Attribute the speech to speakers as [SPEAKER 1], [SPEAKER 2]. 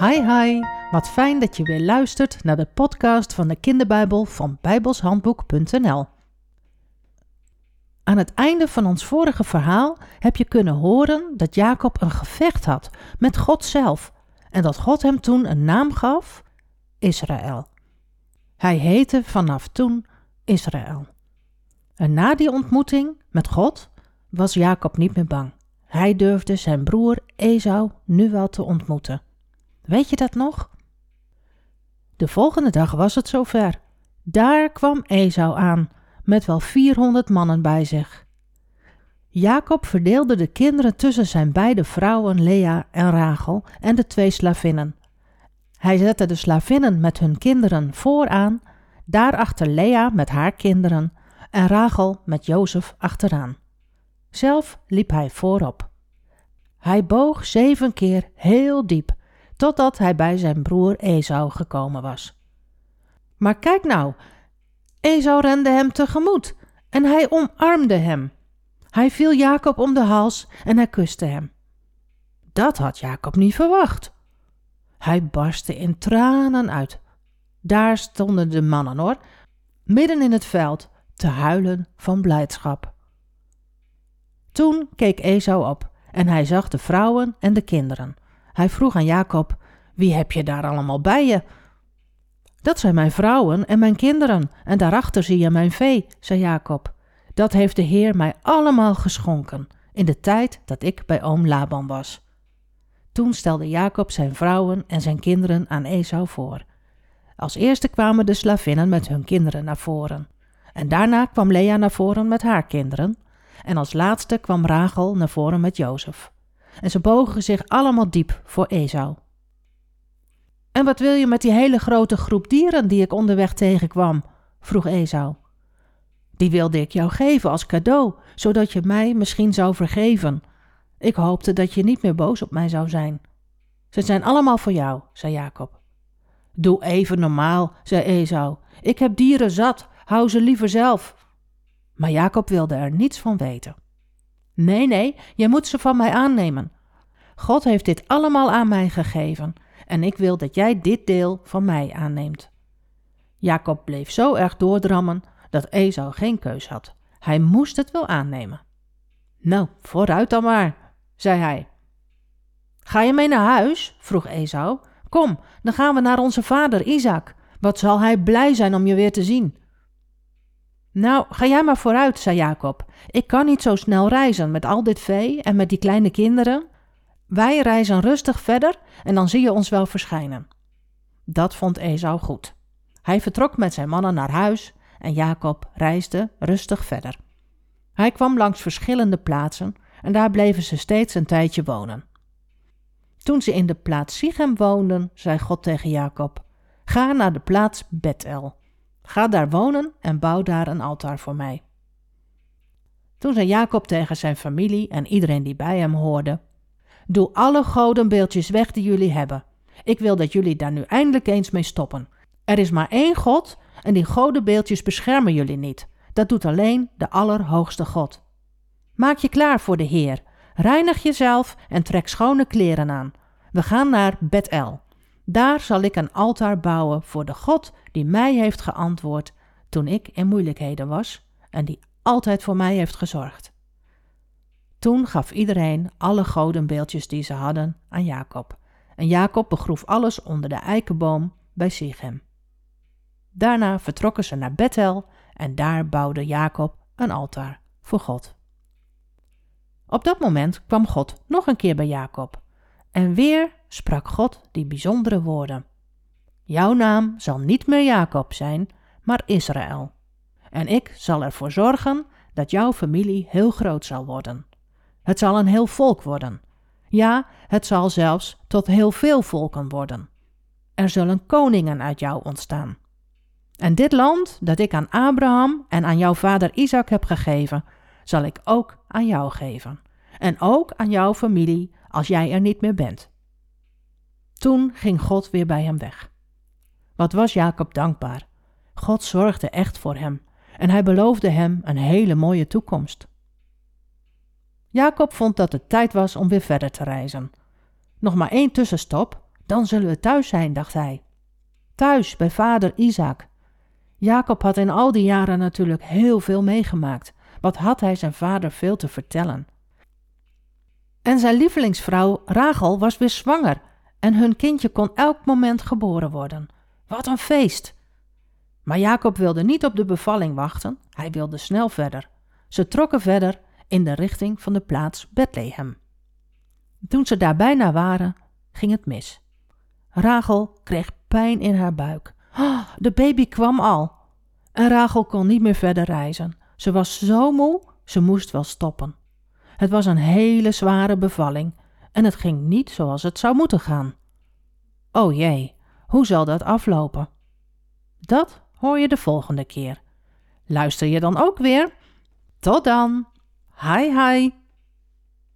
[SPEAKER 1] Hi hi, wat fijn dat je weer luistert naar de podcast van de kinderbijbel van bijbelshandboek.nl. Aan het einde van ons vorige verhaal heb je kunnen horen dat Jacob een gevecht had met God zelf en dat God hem toen een naam gaf, Israël. Hij heette vanaf toen Israël. En na die ontmoeting met God was Jacob niet meer bang. Hij durfde zijn broer Esau nu wel te ontmoeten. Weet je dat nog? De volgende dag was het zover. Daar kwam Esau aan, met wel 400 mannen bij zich. Jacob verdeelde de kinderen tussen zijn beide vrouwen Lea en Rachel en de twee slavinnen. Hij zette de slavinnen met hun kinderen vooraan, daarachter Lea met haar kinderen en Rachel met Jozef achteraan. Zelf liep hij voorop. Hij boog zeven keer heel diep, totdat hij bij zijn broer Esau gekomen was. Maar kijk nou, Esau rende hem tegemoet en hij omarmde hem. Hij viel Jacob om de hals en hij kuste hem. Dat had Jacob niet verwacht. Hij barstte in tranen uit. Daar stonden de mannen hoor, midden in het veld, te huilen van blijdschap. Toen keek Esau op en hij zag de vrouwen en de kinderen. Hij vroeg aan Jacob: Wie heb je daar allemaal bij je? Dat zijn mijn vrouwen en mijn kinderen, en daarachter zie je mijn vee, zei Jacob. Dat heeft de Heer mij allemaal geschonken, in de tijd dat ik bij oom Laban was. Toen stelde Jacob zijn vrouwen en zijn kinderen aan Esau voor. Als eerste kwamen de slavinnen met hun kinderen naar voren. En daarna kwam Lea naar voren met haar kinderen. En als laatste kwam Rachel naar voren met Jozef. En ze bogen zich allemaal diep voor Esau. En wat wil je met die hele grote groep dieren die ik onderweg tegenkwam? vroeg Esau. Die wilde ik jou geven als cadeau, zodat je mij misschien zou vergeven. Ik hoopte dat je niet meer boos op mij zou zijn. Ze zijn allemaal voor jou, zei Jacob. Doe even normaal, zei Esau. Ik heb dieren zat, hou ze liever zelf. Maar Jacob wilde er niets van weten. Nee, nee, je moet ze van mij aannemen. God heeft dit allemaal aan mij gegeven en ik wil dat jij dit deel van mij aanneemt. Jacob bleef zo erg doordrammen dat Esau geen keus had. Hij moest het wel aannemen. Nou, vooruit dan maar, zei hij. Ga je mee naar huis? vroeg Esau. Kom, dan gaan we naar onze vader Isaac. Wat zal hij blij zijn om je weer te zien. Nou, ga jij maar vooruit, zei Jacob. Ik kan niet zo snel reizen met al dit vee en met die kleine kinderen. Wij reizen rustig verder en dan zie je ons wel verschijnen. Dat vond Esau goed. Hij vertrok met zijn mannen naar huis en Jacob reisde rustig verder. Hij kwam langs verschillende plaatsen en daar bleven ze steeds een tijdje wonen. Toen ze in de plaats Sichem woonden, zei God tegen Jacob: Ga naar de plaats Bethel. Ga daar wonen en bouw daar een altaar voor mij. Toen zei Jacob tegen zijn familie en iedereen die bij hem hoorde: Doe alle godenbeeldjes weg die jullie hebben. Ik wil dat jullie daar nu eindelijk eens mee stoppen. Er is maar één God en die godenbeeldjes beschermen jullie niet. Dat doet alleen de Allerhoogste God. Maak je klaar voor de Heer. Reinig jezelf en trek schone kleren aan. We gaan naar Bethel. Daar zal ik een altaar bouwen voor de God die mij heeft geantwoord toen ik in moeilijkheden was en die altijd voor mij heeft gezorgd. Toen gaf iedereen alle godenbeeldjes die ze hadden aan Jacob. En Jacob begroef alles onder de eikenboom bij Sichem. Daarna vertrokken ze naar Bethel en daar bouwde Jacob een altaar voor God. Op dat moment kwam God nog een keer bij Jacob. En weer sprak God die bijzondere woorden. Jouw naam zal niet meer Jacob zijn, maar Israël. En ik zal ervoor zorgen dat jouw familie heel groot zal worden. Het zal een heel volk worden. Ja, het zal zelfs tot heel veel volken worden. Er zullen koningen uit jou ontstaan. En dit land dat ik aan Abraham en aan jouw vader Isaac heb gegeven, zal ik ook aan jou geven. En ook aan jouw familie als jij er niet meer bent. Toen ging God weer bij hem weg. Wat was Jacob dankbaar. God zorgde echt voor hem en hij beloofde hem een hele mooie toekomst. Jacob vond dat het tijd was om weer verder te reizen. Nog maar één tussenstop, Dan zullen we thuis zijn, dacht hij. Thuis bij vader Isaac. Jacob had in al die jaren natuurlijk heel veel meegemaakt. Wat had hij zijn vader veel te vertellen. En zijn lievelingsvrouw Rachel was weer zwanger en hun kindje kon elk moment geboren worden. Wat een feest! Maar Jacob wilde niet op de bevalling wachten, hij wilde snel verder. Ze trokken verder in de richting van de plaats Bethlehem. Toen ze daar bijna waren, ging het mis. Rachel kreeg pijn in haar buik. Oh, de baby kwam al. En Rachel kon niet meer verder reizen. Ze was zo moe, ze moest wel stoppen. Het was een hele zware bevalling en het ging niet zoals het zou moeten gaan. O jee, hoe zal dat aflopen? Dat hoor je de volgende keer. Luister je dan ook weer? Tot dan. Hi hi.